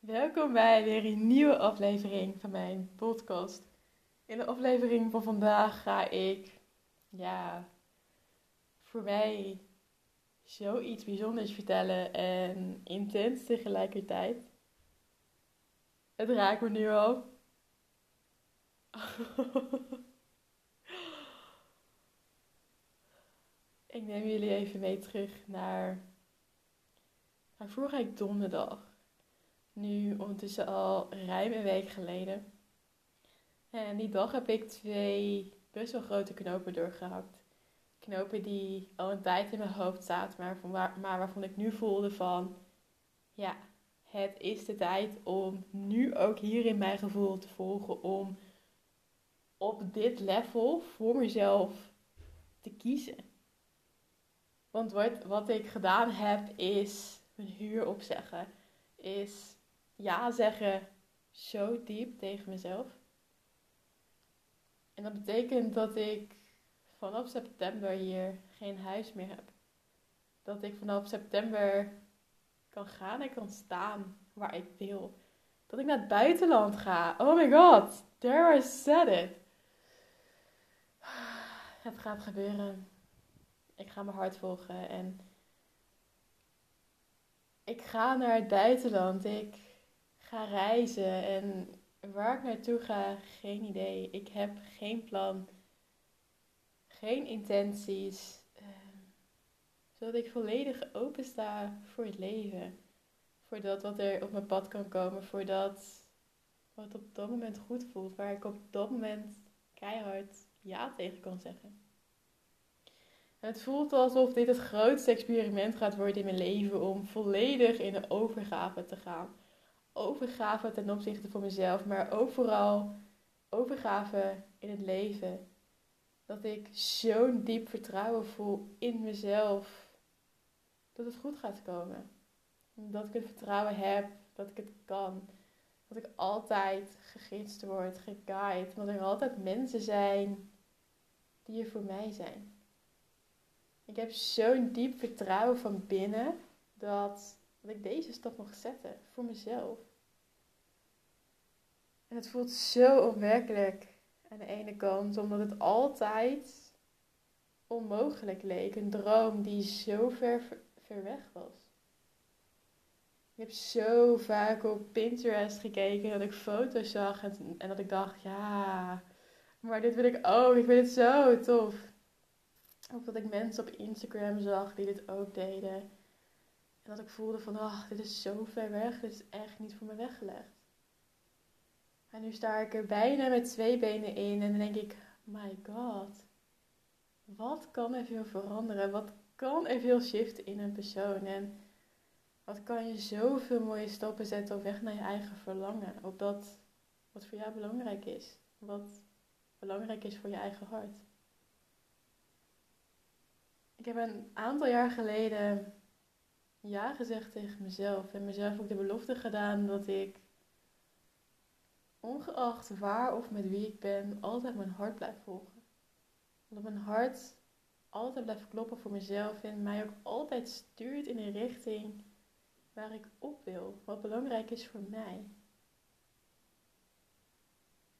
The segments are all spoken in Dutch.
Welkom bij weer een nieuwe aflevering van mijn podcast. In de aflevering van vandaag ga ik, ja, voor mij zoiets bijzonders vertellen en intens tegelijkertijd. Het raakt me nu al. ik neem jullie even mee terug naar, vorige week donderdag nu ondertussen al ruim een week geleden. En die dag heb ik twee best wel grote knopen doorgehakt. Knopen die al een tijd in mijn hoofd zaten, maar, van waar, maar waarvan ik nu voelde van... Ja, het is de tijd om nu ook hierin mijn gevoel te volgen. Om op dit level voor mezelf te kiezen. Want wat, wat ik gedaan heb is mijn huur opzeggen. Is ja zeggen zo diep tegen mezelf. En dat betekent dat ik vanaf september hier geen huis meer heb. Dat ik vanaf september kan gaan en kan staan waar ik wil. Dat ik naar het buitenland ga. Oh my god, there I said it. Het gaat gebeuren. Ik ga mijn hart volgen en ik ga naar het buitenland. Ik ga reizen en waar ik naartoe ga, geen idee. Ik heb geen plan, geen intenties. Uh, zodat ik volledig open sta voor het leven. Voor dat wat er op mijn pad kan komen. Voor dat wat op dat moment goed voelt. Waar ik op dat moment keihard ja tegen kan zeggen. het voelt alsof dit het grootste experiment gaat worden in mijn leven om volledig in de overgave te gaan overgave ten opzichte van mezelf, maar ook vooral overgave in het leven. Dat ik zo'n diep vertrouwen voel in mezelf dat het goed gaat komen. Dat ik het vertrouwen heb dat ik het kan. Dat ik altijd gegidst word, geguid. Dat er altijd mensen zijn die er voor mij zijn. Ik heb zo'n diep vertrouwen van binnen dat dat ik deze stap mag zetten voor mezelf. En het voelt zo onwerkelijk aan de ene kant, omdat het altijd onmogelijk leek. Een droom die zo ver, ver weg was. Ik heb zo vaak op Pinterest gekeken dat ik foto's zag en, en dat ik dacht, ja, maar dit wil ik ook. Ik vind het zo tof. Of dat ik mensen op Instagram zag die dit ook deden. Dat ik voelde van, ach, dit is zo ver weg. Dit is echt niet voor me weggelegd. En nu sta ik er bijna met twee benen in. En dan denk ik, my god. Wat kan er veel veranderen? Wat kan er veel shiften in een persoon? En wat kan je zoveel mooie stappen zetten op weg naar je eigen verlangen? Op dat wat voor jou belangrijk is. Wat belangrijk is voor je eigen hart. Ik heb een aantal jaar geleden ja gezegd tegen mezelf. En mezelf ook de belofte gedaan dat ik, ongeacht waar of met wie ik ben, altijd mijn hart blijf volgen. Dat mijn hart altijd blijft kloppen voor mezelf en mij ook altijd stuurt in een richting waar ik op wil. Wat belangrijk is voor mij.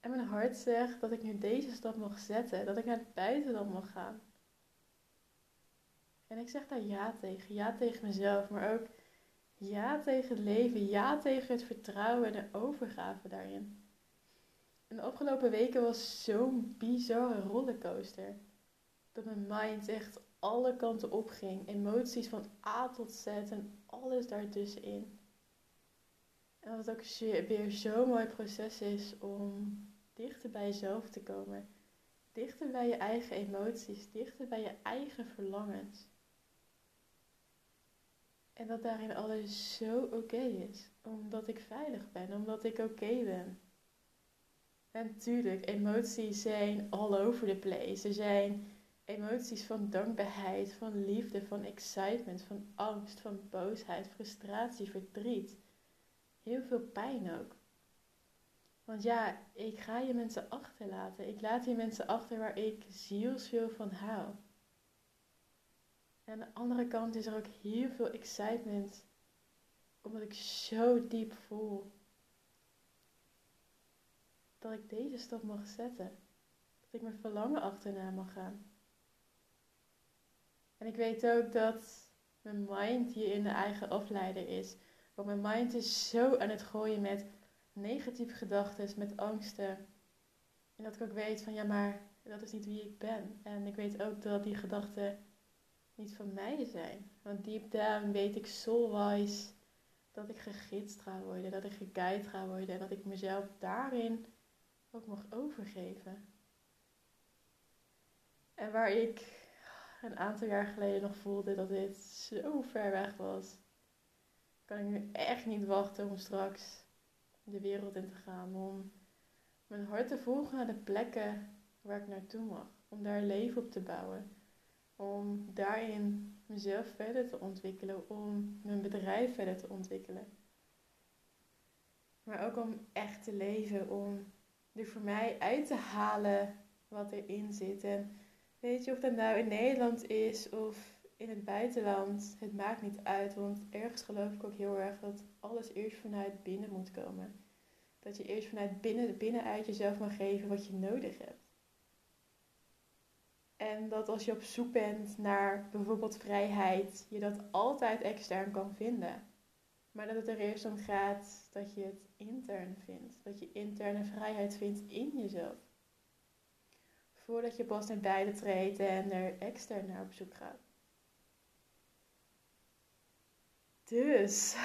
En mijn hart zegt dat ik nu deze stap mag zetten. Dat ik naar het buitenland mag gaan. En ik zeg daar ja tegen. Ja tegen mezelf, maar ook ja tegen het leven. Ja tegen het vertrouwen en de overgave daarin. En de afgelopen weken was zo'n bizarre rollercoaster. Dat mijn mind echt alle kanten opging. Emoties van A tot Z en alles daartussenin. En het ook weer zo'n mooi proces is om dichter bij jezelf te komen. Dichter bij je eigen emoties, dichter bij je eigen verlangens. En dat daarin alles zo oké is. Omdat ik veilig ben, omdat ik oké ben. En natuurlijk, emoties zijn all over the place. Er zijn emoties van dankbaarheid, van liefde, van excitement, van angst, van boosheid, frustratie, verdriet. Heel veel pijn ook. Want ja, ik ga je mensen achterlaten. Ik laat die mensen achter waar ik zielsveel van hou. En aan de andere kant is er ook heel veel excitement Omdat ik zo diep voel dat ik deze stap mag zetten. Dat ik mijn verlangen achterna mag gaan. En ik weet ook dat mijn mind hierin de eigen afleider is. Want mijn mind is zo aan het gooien met negatieve gedachten, met angsten. En dat ik ook weet van ja, maar dat is niet wie ik ben. En ik weet ook dat die gedachten niet van mij zijn. Want deep down weet ik soulwise dat ik gegidst ga worden, dat ik geguid ga worden en dat ik mezelf daarin ook mag overgeven. En waar ik een aantal jaar geleden nog voelde dat dit zo ver weg was, kan ik nu echt niet wachten om straks de wereld in te gaan. Om mijn hart te volgen naar de plekken waar ik naartoe mag. Om daar leven op te bouwen. Om daarin mezelf verder te ontwikkelen. Om mijn bedrijf verder te ontwikkelen. Maar ook om echt te leven. Om er voor mij uit te halen wat erin zit. En weet je of dat nou in Nederland is of in het buitenland. Het maakt niet uit. Want ergens geloof ik ook heel erg dat alles eerst vanuit binnen moet komen. Dat je eerst vanuit binnen, binnenuit jezelf mag geven wat je nodig hebt. En dat als je op zoek bent naar bijvoorbeeld vrijheid, je dat altijd extern kan vinden. Maar dat het er eerst om gaat dat je het intern vindt. Dat je interne vrijheid vindt in jezelf. Voordat je pas naar buiten treedt en er extern naar op zoek gaat. Dus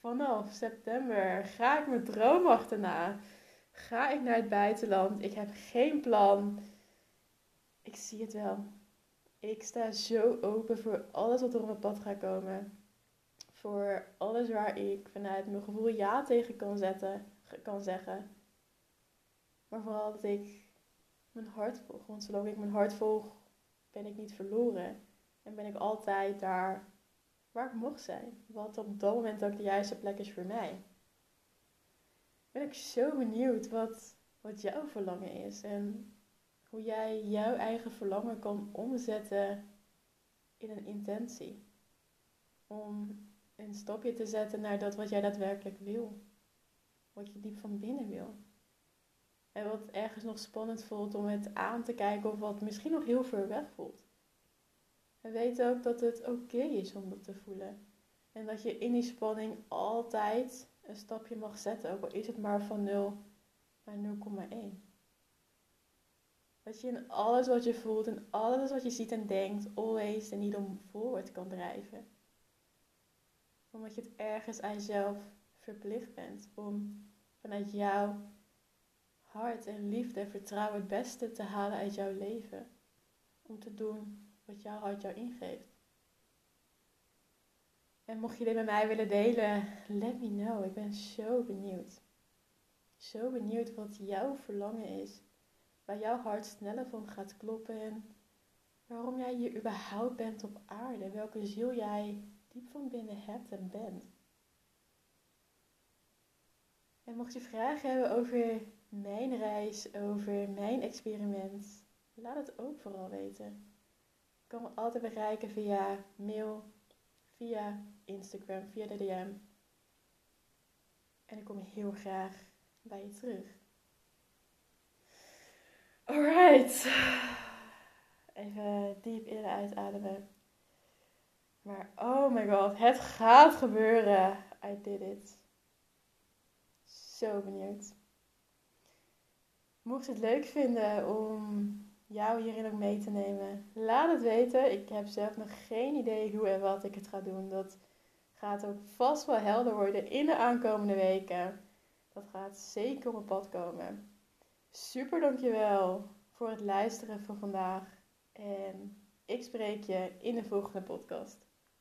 vanaf september ga ik mijn droom achterna. Ga ik naar het buitenland. Ik heb geen plan. Ik zie het wel. Ik sta zo open voor alles wat er op mijn pad gaat komen. Voor alles waar ik vanuit mijn gevoel ja tegen kan, zetten, kan zeggen. Maar vooral dat ik mijn hart volg. Want zolang ik mijn hart volg, ben ik niet verloren. En ben ik altijd daar waar ik mocht zijn. Wat op dat moment ook de juiste plek is voor mij. Ben ik zo benieuwd wat, wat jouw verlangen is. En hoe jij jouw eigen verlangen kan omzetten in een intentie. Om een stapje te zetten naar dat wat jij daadwerkelijk wil. Wat je diep van binnen wil. En wat ergens nog spannend voelt om het aan te kijken of wat misschien nog heel ver weg voelt. En weet ook dat het oké is om dat te voelen. En dat je in die spanning altijd een stapje mag zetten, ook al is het maar van 0 naar 0,1. Dat je in alles wat je voelt en alles wat je ziet en denkt, always de niet om voorwaarts kan drijven. Omdat je het ergens aan jezelf verplicht bent om vanuit jouw hart en liefde en vertrouwen het beste te halen uit jouw leven. Om te doen wat jouw hart jou ingeeft. En mocht je dit met mij willen delen, let me know. Ik ben zo benieuwd. Zo benieuwd wat jouw verlangen is. Waar jouw hart sneller van gaat kloppen. En waarom jij hier überhaupt bent op aarde. Welke ziel jij diep van binnen hebt en bent. En mocht je vragen hebben over mijn reis, over mijn experiment, laat het ook vooral weten kan me altijd bereiken via mail, via Instagram, via de DM. En ik kom heel graag bij je terug. Alright. Even diep in en uitademen. Maar oh my god, het gaat gebeuren. I did it. Zo benieuwd. Mocht je het leuk vinden om jou hierin ook mee te nemen. Laat het weten. Ik heb zelf nog geen idee hoe en wat ik het ga doen. Dat gaat ook vast wel helder worden in de aankomende weken. Dat gaat zeker op mijn pad komen. Super dankjewel voor het luisteren van vandaag. En ik spreek je in de volgende podcast.